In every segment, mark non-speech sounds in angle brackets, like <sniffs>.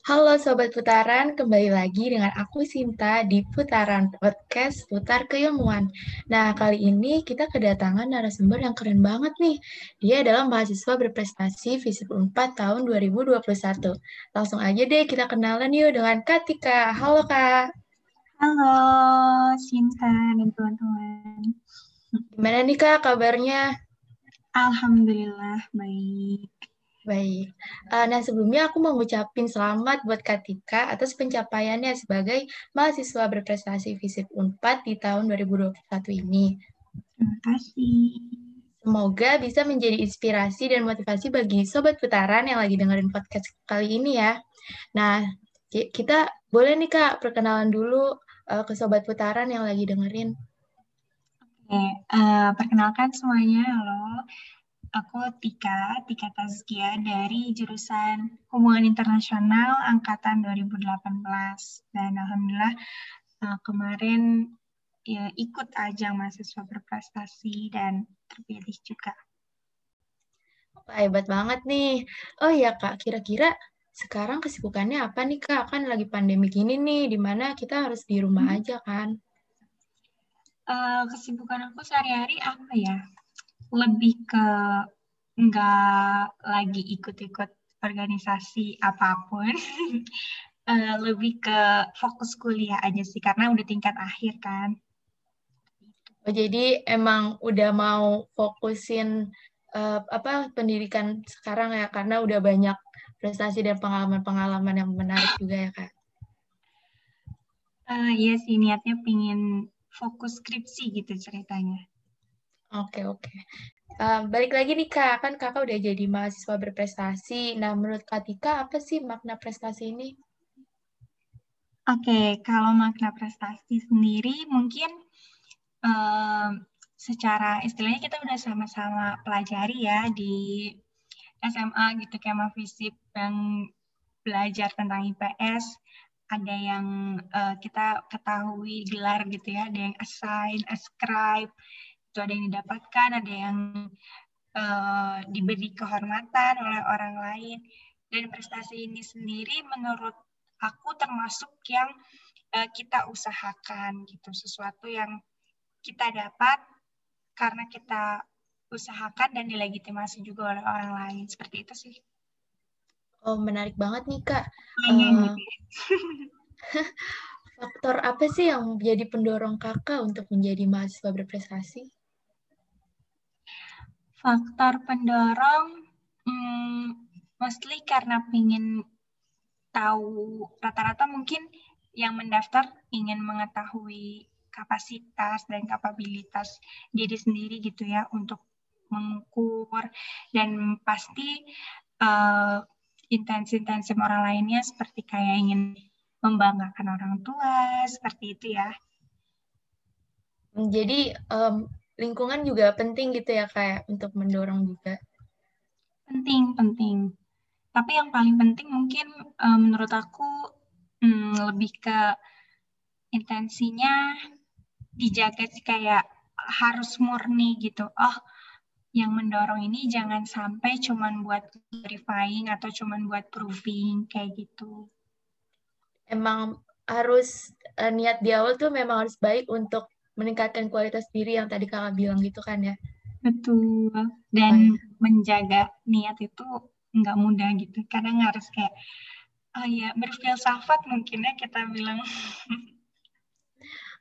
Halo Sobat Putaran, kembali lagi dengan aku Sinta di Putaran Podcast Putar Keilmuan. Nah, kali ini kita kedatangan narasumber yang keren banget nih. Dia adalah mahasiswa berprestasi FISIP 4 tahun 2021. Langsung aja deh kita kenalan yuk dengan Katika. Halo Kak. Halo Sinta dan teman-teman. Gimana nih Kak kabarnya? Alhamdulillah baik. Baik. Uh, nah, sebelumnya aku mau ngucapin selamat buat Katika atas pencapaiannya sebagai mahasiswa berprestasi FISIP UNPAD di tahun 2021 ini. Terima kasih. Semoga bisa menjadi inspirasi dan motivasi bagi Sobat Putaran yang lagi dengerin podcast kali ini ya. Nah, kita boleh nih Kak perkenalan dulu uh, ke Sobat Putaran yang lagi dengerin. Oke, uh, perkenalkan semuanya. Halo, Aku Tika, Tika Tazkia dari jurusan Hubungan Internasional Angkatan 2018. Dan Alhamdulillah uh, kemarin ya, ikut ajang mahasiswa berprestasi dan terpilih juga. Hebat banget nih. Oh ya Kak, kira-kira sekarang kesibukannya apa nih Kak? Kan lagi pandemi gini nih, di mana kita harus di rumah hmm. aja kan? Uh, kesibukan aku sehari-hari apa ya? Lebih ke nggak lagi ikut-ikut organisasi apa pun, uh, <laughs> lebih ke fokus kuliah aja sih karena udah tingkat akhir kan. Oh, jadi emang udah mau fokusin uh, apa pendidikan sekarang ya karena udah banyak prestasi dan pengalaman-pengalaman yang menarik juga ya kak. Uh, iya sih niatnya pingin fokus skripsi gitu ceritanya. Oke, oke. Uh, balik lagi nih Kak, kan Kakak udah jadi mahasiswa berprestasi. Nah, menurut Kak Tika, apa sih makna prestasi ini? Oke, kalau makna prestasi sendiri mungkin uh, secara istilahnya kita udah sama-sama pelajari ya di SMA gitu kayak FISIP yang belajar tentang IPS ada yang uh, kita ketahui gelar gitu ya, ada yang assign, ascribe, itu ada yang didapatkan, ada yang uh, diberi kehormatan oleh orang lain. Dan prestasi ini sendiri menurut aku termasuk yang uh, kita usahakan gitu, sesuatu yang kita dapat karena kita usahakan dan dilegitimasi juga oleh orang lain. Seperti itu sih. Oh, menarik banget nih, Kak. Uh, <laughs> faktor apa sih yang menjadi pendorong kakak untuk menjadi mahasiswa berprestasi? Faktor pendorong, hmm, mostly karena ingin tahu rata-rata mungkin yang mendaftar ingin mengetahui kapasitas dan kapabilitas diri sendiri gitu ya untuk mengukur dan pasti uh, intensi-intensi moral lainnya seperti kayak ingin membanggakan orang tua seperti itu ya. Jadi um, lingkungan juga penting gitu ya kayak untuk mendorong juga. Penting, penting. Tapi yang paling penting mungkin um, menurut aku um, lebih ke intensinya dijaga sih kayak harus murni gitu. Oh, yang mendorong ini jangan sampai cuman buat verifying atau cuman buat proving kayak gitu. Emang harus uh, niat di awal tuh memang harus baik untuk meningkatkan kualitas diri yang tadi kakak bilang gitu kan ya. Betul. Dan oh, ya. menjaga niat itu nggak mudah gitu. Kadang harus kayak, oh ya berfilsafat mungkin ya kita bilang.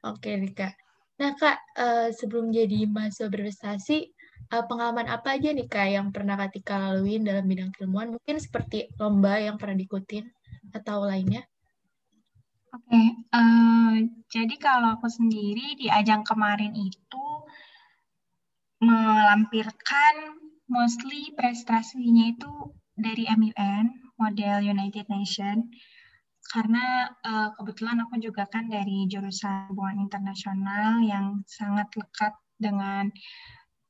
Oke nih kak. Nah kak, uh, sebelum jadi mahasiswa berprestasi, uh, pengalaman apa aja nih kak yang pernah kak Tika laluin dalam bidang keilmuan? Mungkin seperti lomba yang pernah diikutin atau lainnya? Oke, uh, jadi kalau aku sendiri di ajang kemarin itu melampirkan mostly prestasinya itu dari MUN, model United Nation, karena uh, kebetulan aku juga kan dari jurusan hubungan internasional yang sangat lekat dengan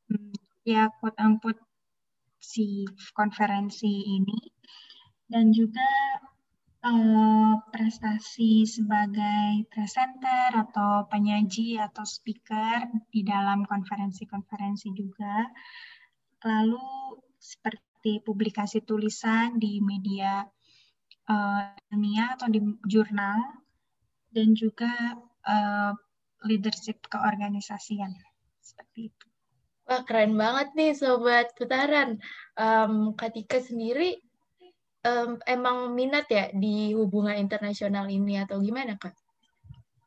um, ya quote unquote si konferensi ini. Dan juga uh, prestasi sebagai presenter atau penyaji atau speaker di dalam konferensi-konferensi juga. Lalu seperti publikasi tulisan di media uh, ilmiah atau di jurnal dan juga uh, leadership keorganisasian seperti itu. Wah keren banget nih sobat putaran. Um, Katika sendiri um, emang minat ya di hubungan internasional ini atau gimana kak?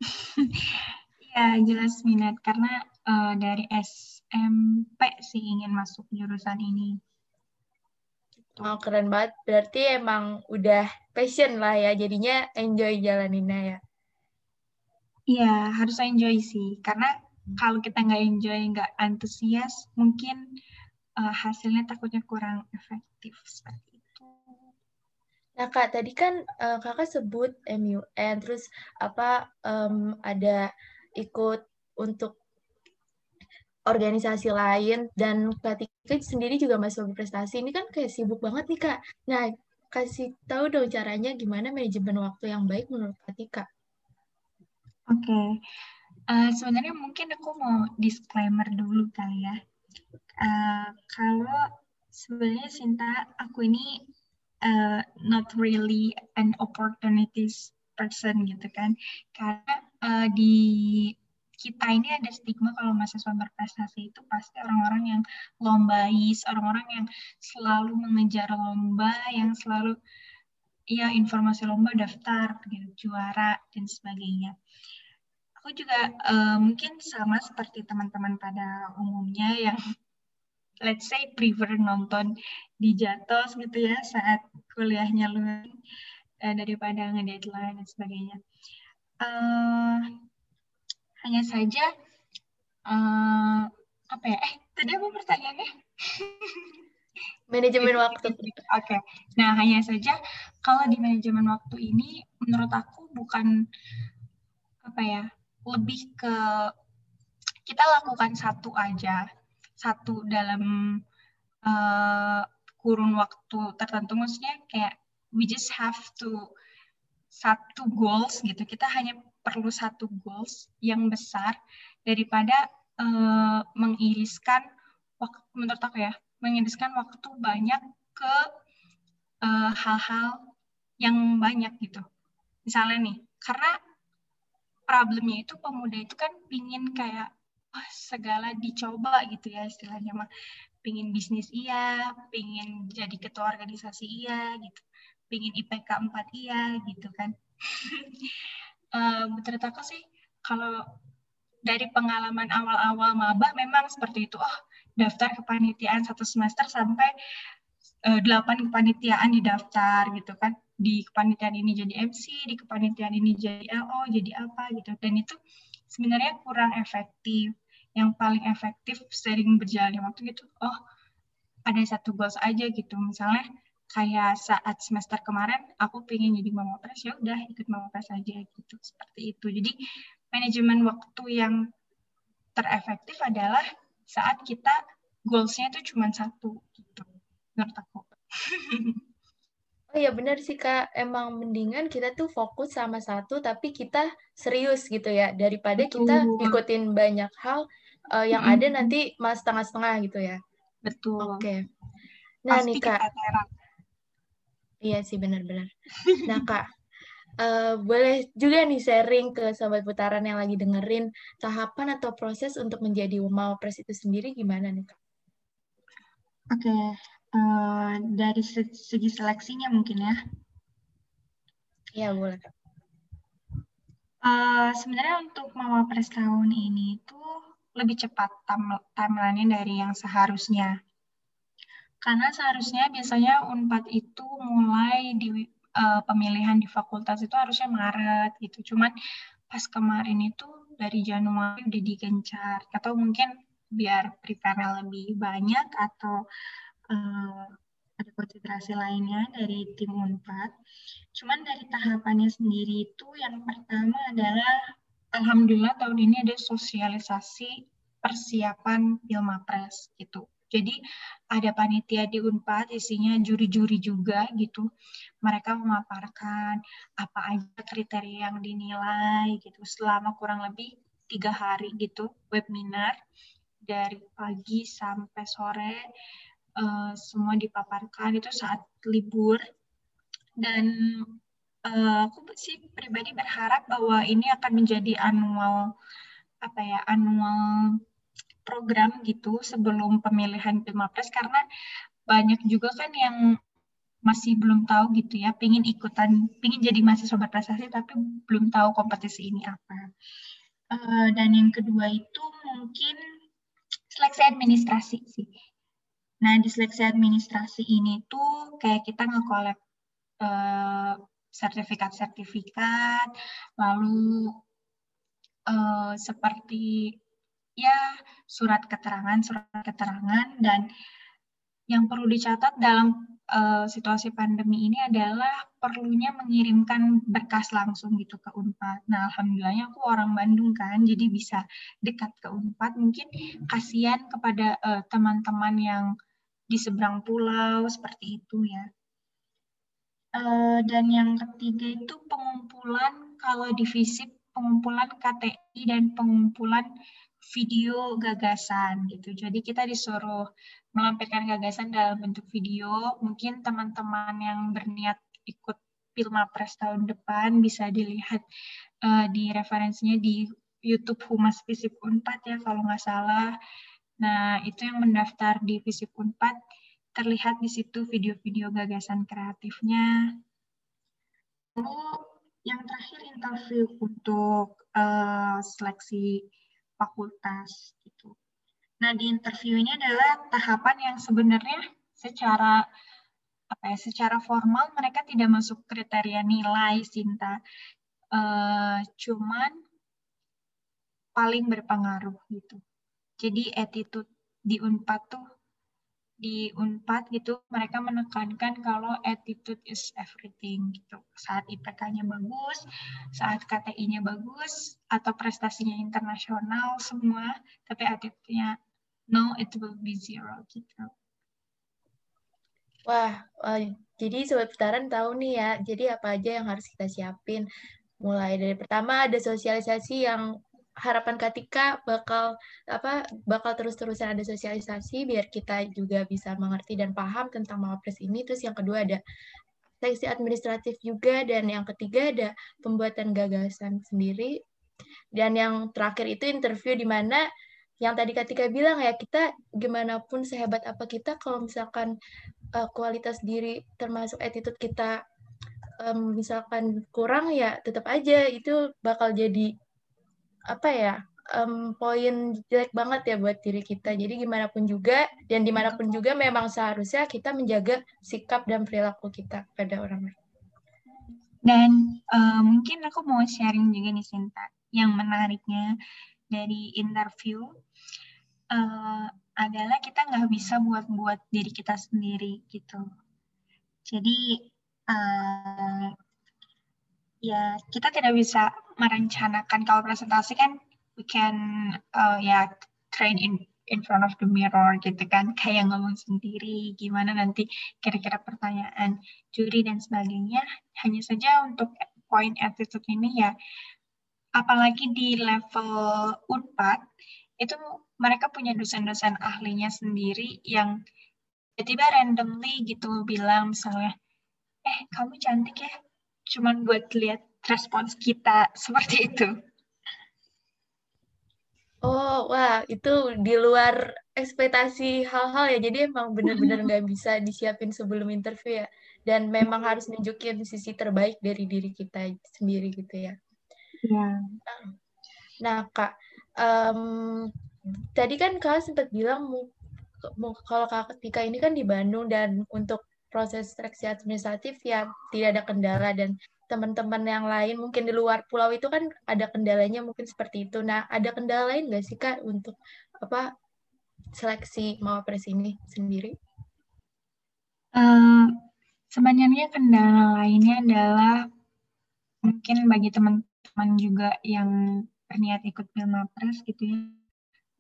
<laughs> ya jelas minat karena uh, dari SMP sih ingin masuk jurusan ini. Oh keren banget. Berarti emang udah passion lah ya. Jadinya enjoy jalaninnya ya. Iya harus enjoy sih. Karena kalau kita nggak enjoy, nggak antusias, mungkin uh, hasilnya takutnya kurang efektif seperti. Nah kak, tadi kan uh, kakak sebut MUN, terus apa um, ada ikut untuk organisasi lain dan ketika sendiri juga masih berprestasi ini kan kayak sibuk banget nih kak. Nah kasih tahu dong caranya gimana manajemen waktu yang baik menurut Katika. Oke, okay. uh, sebenarnya mungkin aku mau disclaimer dulu kali ya. Uh, kalau sebenarnya Sinta, aku ini uh, not really an opportunities person gitu kan, karena uh, di kita ini ada stigma kalau mahasiswa berprestasi itu pasti orang-orang yang lombais, orang-orang yang selalu mengejar lomba, yang selalu ya informasi lomba daftar, gitu, juara dan sebagainya. Aku juga uh, mungkin sama seperti teman-teman pada umumnya yang let's say prefer nonton di Jatos gitu ya saat kuliahnya lu uh, daripada nge-deadline dan sebagainya. Uh, hanya saja uh, apa ya? Eh, tadi apa pertanyaannya? <laughs> manajemen waktu. Oke. Okay. Nah, hanya saja kalau di manajemen waktu ini menurut aku bukan apa ya? lebih ke kita lakukan satu aja, satu dalam uh, kurun waktu tertentu maksudnya kayak we just have to satu goals gitu. Kita hanya perlu satu goals yang besar daripada uh, mengiriskan waktu menurut aku ya mengiriskan waktu banyak ke eh, hal-hal uh, yang banyak gitu misalnya nih karena problemnya itu pemuda itu kan pingin kayak segala dicoba gitu ya istilahnya mah pingin bisnis iya pingin jadi ketua organisasi iya gitu pingin IPK 4 iya gitu kan uh, <laughs> menurut aku sih kalau dari pengalaman awal-awal maba memang seperti itu. Oh, daftar kepanitiaan satu semester sampai uh, delapan kepanitiaan didaftar gitu kan. Di kepanitiaan ini jadi MC, di kepanitiaan ini jadi LO, jadi apa gitu. Dan itu sebenarnya kurang efektif. Yang paling efektif sering berjalannya waktu gitu. Oh, ada satu goals aja gitu. Misalnya kayak saat semester kemarin aku pengen jadi mama pres ya udah ikut mama pres aja gitu seperti itu jadi manajemen waktu yang terefektif adalah saat kita goalsnya itu cuma satu gitu menurut aku <laughs> Oh iya benar sih Kak, emang mendingan kita tuh fokus sama satu tapi kita serius gitu ya daripada Betul. kita ikutin banyak hal uh, yang mm -hmm. ada nanti mas setengah-setengah gitu ya. Betul. Oke. Okay. Nah Pasti nih Kak. Iya sih benar-benar. Nah kak, uh, boleh juga nih sharing ke sobat putaran yang lagi dengerin tahapan atau proses untuk menjadi Pres itu sendiri gimana nih kak? Oke, okay. uh, eh, dari segi seleksinya mungkin ya. Iya boleh kak. Uh, sebenarnya untuk Pres tahun ini itu lebih cepat timeline-nya dari yang seharusnya. Karena seharusnya biasanya UNPAD itu mulai di uh, pemilihan di fakultas itu harusnya Maret gitu. Cuman pas kemarin itu dari Januari udah digencar. Atau mungkin biar prepare lebih banyak atau uh, ada konsentrasi lainnya dari tim UNPAD. Cuman dari tahapannya sendiri itu yang pertama adalah Alhamdulillah tahun ini ada sosialisasi persiapan Pilmapres gitu. Jadi ada panitia di Unpad isinya juri-juri juga gitu. Mereka memaparkan apa aja kriteria yang dinilai gitu selama kurang lebih tiga hari gitu webinar dari pagi sampai sore uh, semua dipaparkan itu saat libur dan uh, aku sih pribadi berharap bahwa ini akan menjadi annual apa ya annual program gitu sebelum pemilihan Pilmapres karena banyak juga kan yang masih belum tahu gitu ya, pingin ikutan, pingin jadi mahasiswa berprestasi tapi belum tahu kompetisi ini apa. Uh, dan yang kedua itu mungkin seleksi administrasi sih. Nah di seleksi administrasi ini tuh kayak kita nge-collab uh, sertifikat-sertifikat, lalu uh, seperti ya surat keterangan, surat keterangan dan yang perlu dicatat dalam uh, situasi pandemi ini adalah perlunya mengirimkan berkas langsung gitu ke Unpad. Nah, alhamdulillahnya aku orang Bandung kan, jadi bisa dekat ke Unpad. Mungkin kasihan kepada eh, teman-teman uh, yang di seberang pulau seperti itu ya. Uh, dan yang ketiga itu pengumpulan kalau di FISIP pengumpulan KTI dan pengumpulan video gagasan gitu. Jadi kita disuruh melampirkan gagasan dalam bentuk video. Mungkin teman-teman yang berniat ikut Pilmapres tahun depan bisa dilihat uh, di referensinya di YouTube Humas Visip Unpad ya kalau nggak salah. Nah, itu yang mendaftar di Visip Unpad terlihat di situ video-video gagasan kreatifnya. Lalu yang terakhir interview untuk uh, seleksi fakultas gitu. Nah, di interview ini adalah tahapan yang sebenarnya secara apa ya, secara formal mereka tidak masuk kriteria nilai Sinta. Uh, cuman paling berpengaruh gitu. Jadi attitude di Unpad tuh di Unpad gitu mereka menekankan kalau attitude is everything gitu. Saat IPK-nya bagus, saat KTI-nya bagus atau prestasinya internasional semua, tapi attitude-nya no it will be zero gitu. Wah, uh, jadi sobat putaran tahu nih ya, jadi apa aja yang harus kita siapin. Mulai dari pertama ada sosialisasi yang harapan Katika bakal apa bakal terus-terusan ada sosialisasi biar kita juga bisa mengerti dan paham tentang Mawapres ini. Terus yang kedua ada seleksi administratif juga dan yang ketiga ada pembuatan gagasan sendiri. Dan yang terakhir itu interview di mana yang tadi Katika bilang ya kita gimana pun sehebat apa kita kalau misalkan uh, kualitas diri termasuk attitude kita um, misalkan kurang ya tetap aja itu bakal jadi apa ya um, poin jelek banget ya buat diri kita. Jadi gimana pun juga dan di mana pun juga memang seharusnya kita menjaga sikap dan perilaku kita pada orang lain. Dan uh, mungkin aku mau sharing juga nih Sinta yang menariknya dari interview. Uh, adalah kita nggak bisa buat-buat diri kita sendiri gitu. Jadi uh, ya kita tidak bisa merencanakan kalau presentasi kan we can uh, ya train in in front of the mirror gitu kan. <laughs> Kayak ngomong sendiri gimana nanti kira-kira pertanyaan juri dan sebagainya. Hanya saja untuk point attitude ini ya apalagi di level Unpad itu mereka punya dosen-dosen ahlinya sendiri yang tiba-tiba randomly gitu bilang misalnya, eh kamu cantik ya, cuman buat lihat respons kita seperti itu. Oh, wah, itu di luar ekspektasi hal-hal ya. Jadi emang benar-benar nggak bisa disiapin sebelum interview ya. Dan memang harus nunjukin sisi terbaik dari diri kita sendiri gitu ya. Iya. Nah, Kak, um, tadi kan Kak sempat bilang kalau Kak ketika ini kan di Bandung dan untuk proses seleksi administratif ya tidak ada kendala dan teman-teman yang lain mungkin di luar pulau itu kan ada kendalanya mungkin seperti itu. Nah, ada kendala lain nggak sih Kak untuk apa seleksi Mawapres ini sendiri? Uh, sebenarnya kendala lainnya adalah mungkin bagi teman-teman juga yang berniat ikut Pilmapres gitu ya,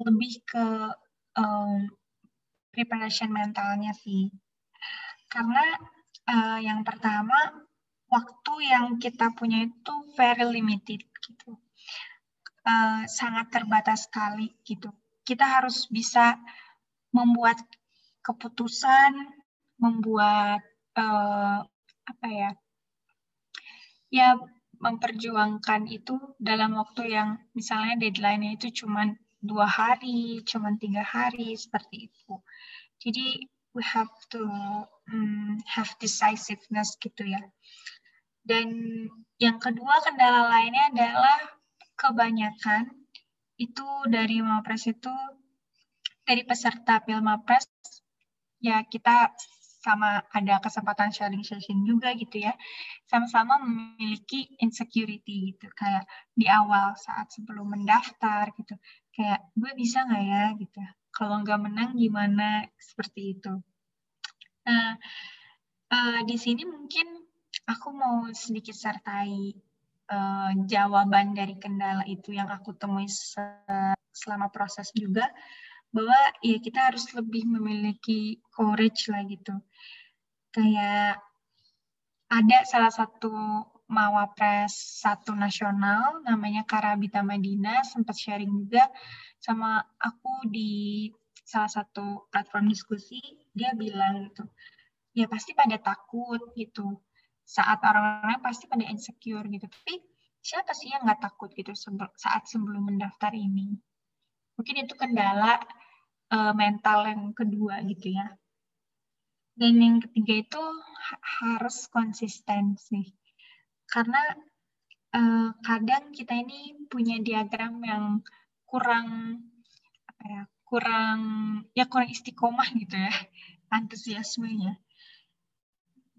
lebih ke um, preparation mentalnya sih. Karena uh, yang pertama, waktu yang kita punya itu very limited gitu. Uh, sangat terbatas sekali gitu. Kita harus bisa membuat keputusan, membuat uh, apa ya, ya memperjuangkan itu dalam waktu yang misalnya deadline-nya itu cuma dua hari, cuma tiga hari, seperti itu. Jadi we have to um, have decisiveness gitu ya. Dan yang kedua kendala lainnya adalah kebanyakan itu dari Mapres itu dari peserta Pilmapres ya kita sama ada kesempatan sharing session juga gitu ya sama-sama memiliki insecurity gitu. Kayak di awal saat sebelum mendaftar gitu kayak gue bisa nggak ya gitu? Kalau nggak menang gimana? Seperti itu. Nah uh, di sini mungkin aku mau sedikit sertai uh, jawaban dari kendala itu yang aku temui selama proses juga bahwa ya kita harus lebih memiliki courage lah gitu. Kayak ada salah satu mawapres satu nasional namanya Karabita Madina sempat sharing juga sama aku di salah satu platform diskusi dia bilang gitu ya pasti pada takut gitu saat orang-orang pasti pada insecure gitu tapi siapa sih yang nggak takut gitu saat sebelum mendaftar ini mungkin itu kendala uh, mental yang kedua gitu ya. Dan yang ketiga itu harus konsisten sih. Karena uh, kadang kita ini punya diagram yang kurang apa ya, kurang ya kurang istiqomah gitu ya antusiasmenya.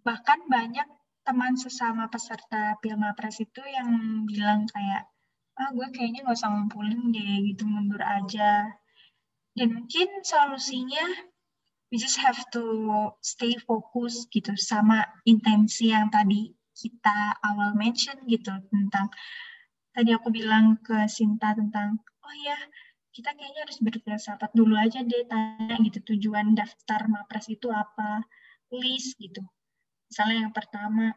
Bahkan banyak teman sesama peserta Pilmapres itu yang bilang kayak ah gue kayaknya gak usah ngumpulin deh gitu mundur aja. Dan mungkin solusinya we just have to stay fokus gitu sama intensi yang tadi kita awal mention gitu tentang tadi aku bilang ke Sinta tentang oh ya kita kayaknya harus berfilsafat dulu aja deh tanya gitu tujuan daftar mapres itu apa? List gitu misalnya yang pertama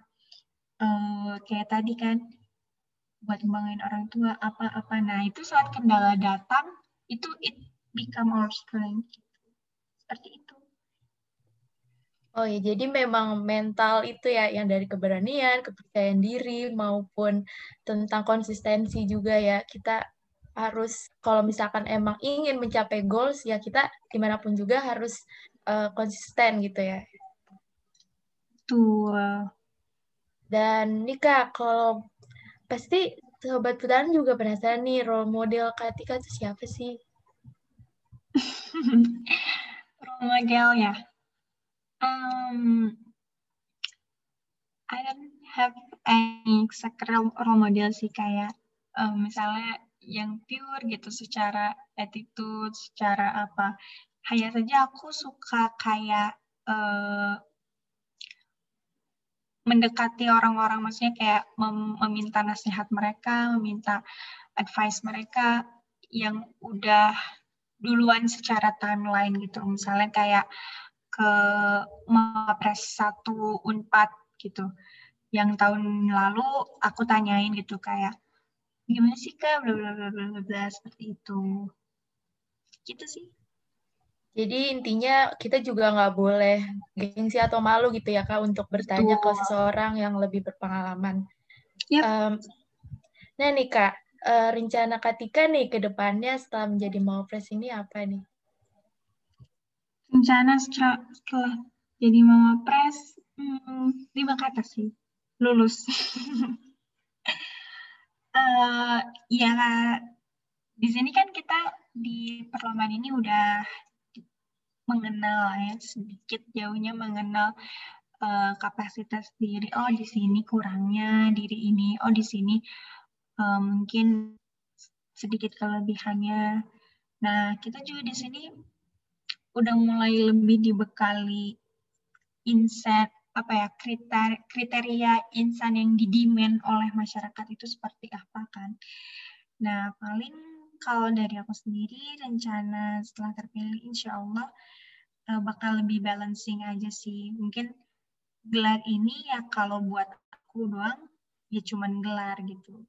uh, kayak tadi kan buat ngembangin orang tua apa-apa. Nah, itu saat kendala datang, itu it become our strength. Seperti itu. Oh ya, jadi memang mental itu ya yang dari keberanian, kepercayaan diri maupun tentang konsistensi juga ya. Kita harus kalau misalkan emang ingin mencapai goals ya kita di mana pun juga harus uh, konsisten gitu ya. Betul. Dan Nika, kalau pasti sobat putaran juga penasaran nih role model Katika itu siapa sih? <laughs> role model ya. Um, I don't have any exact role model sih kayak um, misalnya yang pure gitu secara attitude, secara apa. Hanya saja aku suka kayak uh, mendekati orang-orang maksudnya kayak mem meminta nasihat mereka, meminta advice mereka yang udah duluan secara timeline gitu. Misalnya kayak ke Mapres 1 Unpad gitu. Yang tahun lalu aku tanyain gitu kayak gimana sih Kak bla bla bla bla seperti itu. Gitu sih. Jadi intinya kita juga nggak boleh gengsi atau malu gitu ya kak untuk bertanya Betul. ke seseorang yang lebih berpengalaman. Yep. Um, nah nih kak, uh, rencana Katika nih ke depannya setelah menjadi Mawapres ini apa nih? Rencana setelah, setelah jadi Mawapres, hmm, lima kata sih, lulus. uh, <laughs> ya, di sini kan kita di perlombaan ini udah mengenal ya sedikit jauhnya mengenal uh, kapasitas diri. Oh di sini kurangnya diri ini. Oh di sini uh, mungkin sedikit kelebihannya. Nah kita juga di sini udah mulai lebih dibekali insight apa ya kriteria, kriteria insan yang didimen oleh masyarakat itu seperti apa kan. Nah paling kalau dari aku sendiri rencana setelah terpilih insya Allah uh, bakal lebih balancing aja sih. Mungkin gelar ini ya kalau buat aku doang ya cuman gelar gitu.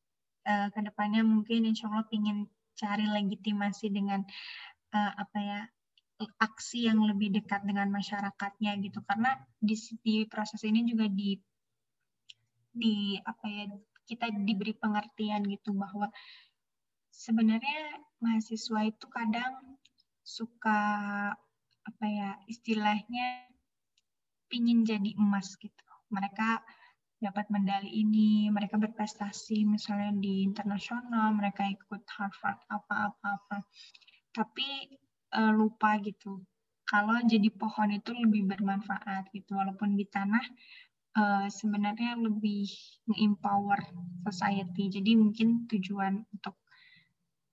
Uh, ke depannya mungkin insya Allah ingin cari legitimasi dengan uh, apa ya aksi yang lebih dekat dengan masyarakatnya gitu karena di, di proses ini juga di di apa ya kita diberi pengertian gitu bahwa sebenarnya mahasiswa itu kadang suka apa ya istilahnya pingin jadi emas gitu. Mereka dapat medali ini mereka berprestasi misalnya di internasional mereka ikut Harvard apa-apa-apa. Tapi uh, lupa gitu kalau jadi pohon itu lebih bermanfaat gitu. Walaupun di tanah uh, sebenarnya lebih empower society. Jadi mungkin tujuan untuk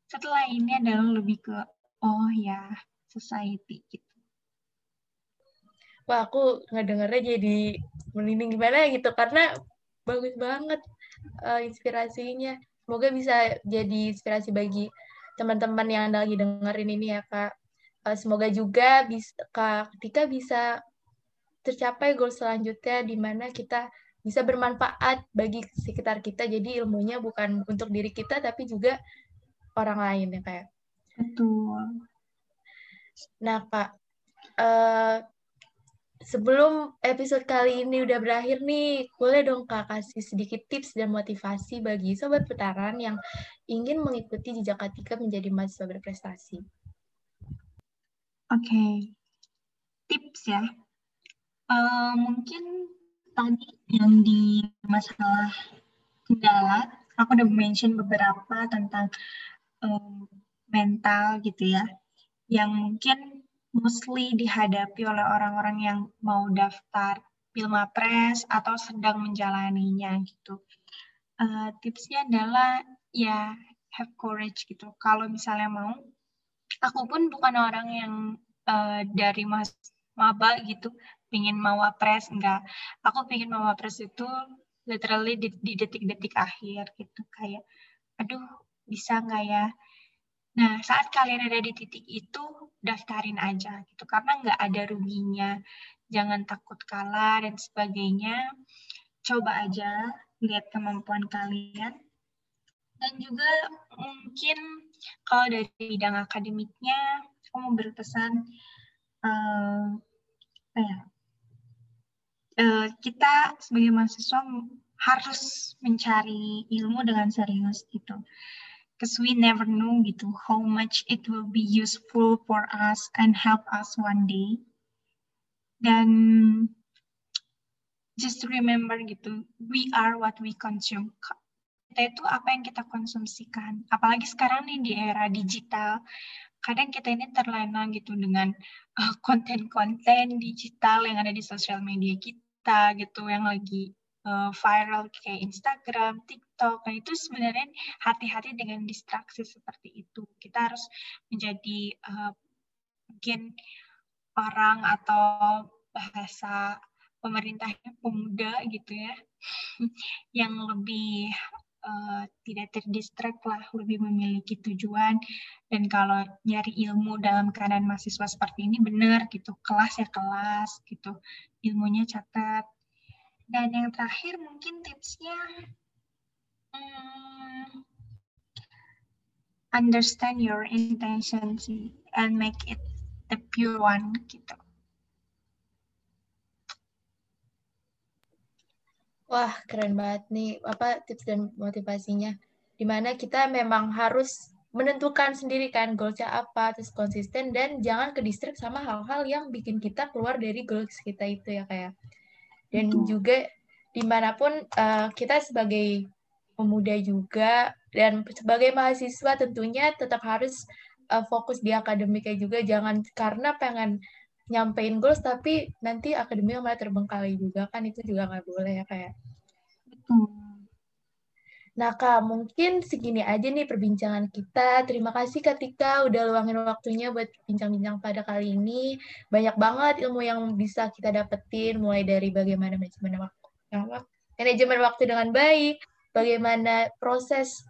setelah ini adalah lebih ke oh ya society gitu. Wah aku ngedengarnya jadi merinding gimana gitu karena bagus banget uh, inspirasinya. Semoga bisa jadi inspirasi bagi teman-teman yang lagi dengerin ini ya kak. Uh, semoga juga bisa ketika bisa tercapai goal selanjutnya di mana kita bisa bermanfaat bagi sekitar kita. Jadi ilmunya bukan untuk diri kita tapi juga orang lain ya kayak betul nah kak uh, sebelum episode kali ini udah berakhir nih, boleh dong Kak kasih sedikit tips dan motivasi bagi sobat putaran yang ingin mengikuti jejak Katika menjadi mahasiswa berprestasi. Oke, okay. tips ya. Uh, mungkin tadi yang di masalah kendala, aku udah mention beberapa tentang um, mental gitu ya, yang mungkin mostly dihadapi oleh orang-orang yang mau daftar Pilmapres atau sedang menjalaninya gitu. Uh, tipsnya adalah ya have courage gitu. Kalau misalnya mau aku pun bukan orang yang uh, dari mas maba gitu pingin mawapres enggak aku pingin mawapres itu literally di, detik-detik akhir gitu kayak aduh bisa nggak ya? Nah saat kalian ada di titik itu daftarin aja gitu. Karena nggak ada ruginya. Jangan takut kalah dan sebagainya. Coba aja lihat kemampuan kalian. Dan juga mungkin kalau dari bidang akademiknya, aku mau berpesan uh, ya, uh, kita sebagai mahasiswa harus mencari ilmu dengan serius gitu. Because we never know gitu how much it will be useful for us and help us one day. Dan just remember gitu, we are what we consume kita itu apa yang kita konsumsikan. Apalagi sekarang nih di era digital, kadang kita ini terlena gitu dengan uh, konten-konten uh, digital yang ada di sosial media kita gitu, yang lagi uh, viral kayak Instagram, TikTok. Nah itu sebenarnya hati-hati dengan distraksi seperti itu. Kita harus menjadi uh, mungkin orang atau bahasa pemerintahnya pemuda gitu ya, <sniffs> yang lebih uh, tidak terdistrak lah, lebih memiliki tujuan. Dan kalau nyari ilmu dalam keadaan mahasiswa seperti ini benar gitu, kelas ya kelas gitu, ilmunya catat. Dan yang terakhir mungkin tipsnya hmm, understand your intention and make it the pure one gitu. Wah, keren banget nih apa tips dan motivasinya. Di mana kita memang harus menentukan sendiri kan goalsnya apa, terus konsisten dan jangan ke distrik sama hal-hal yang bikin kita keluar dari goals kita itu ya kayak. Ya. Dan Betul. juga di mana pun uh, kita sebagai pemuda juga dan sebagai mahasiswa tentunya tetap harus uh, fokus di akademiknya juga jangan karena pengen nyampein goals tapi nanti akademik malah terbengkalai juga kan itu juga nggak boleh ya kayak. Hmm. Nah kak mungkin segini aja nih perbincangan kita. Terima kasih Kak Tika udah luangin waktunya buat bincang-bincang pada kali ini. Banyak banget ilmu yang bisa kita dapetin mulai dari bagaimana manajemen waktu, manajemen waktu dengan baik, bagaimana proses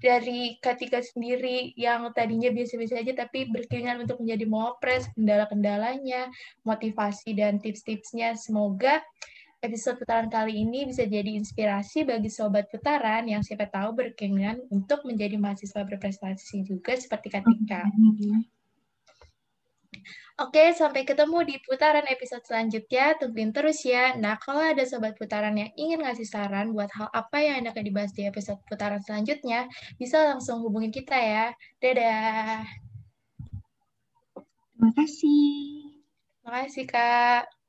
dari Katika sendiri yang tadinya biasa-biasa aja tapi berkeinginan untuk menjadi mawapres, kendala-kendalanya, motivasi dan tips-tipsnya. Semoga episode putaran kali ini bisa jadi inspirasi bagi sobat putaran yang siapa tahu berkeinginan untuk menjadi mahasiswa berprestasi juga seperti Katika. Oke, sampai ketemu di putaran episode selanjutnya. Tungguin terus ya. Nah, kalau ada sobat putaran yang ingin ngasih saran buat hal apa yang akan dibahas di episode putaran selanjutnya, bisa langsung hubungin kita ya. Dadah. Terima kasih. Terima kasih, Kak.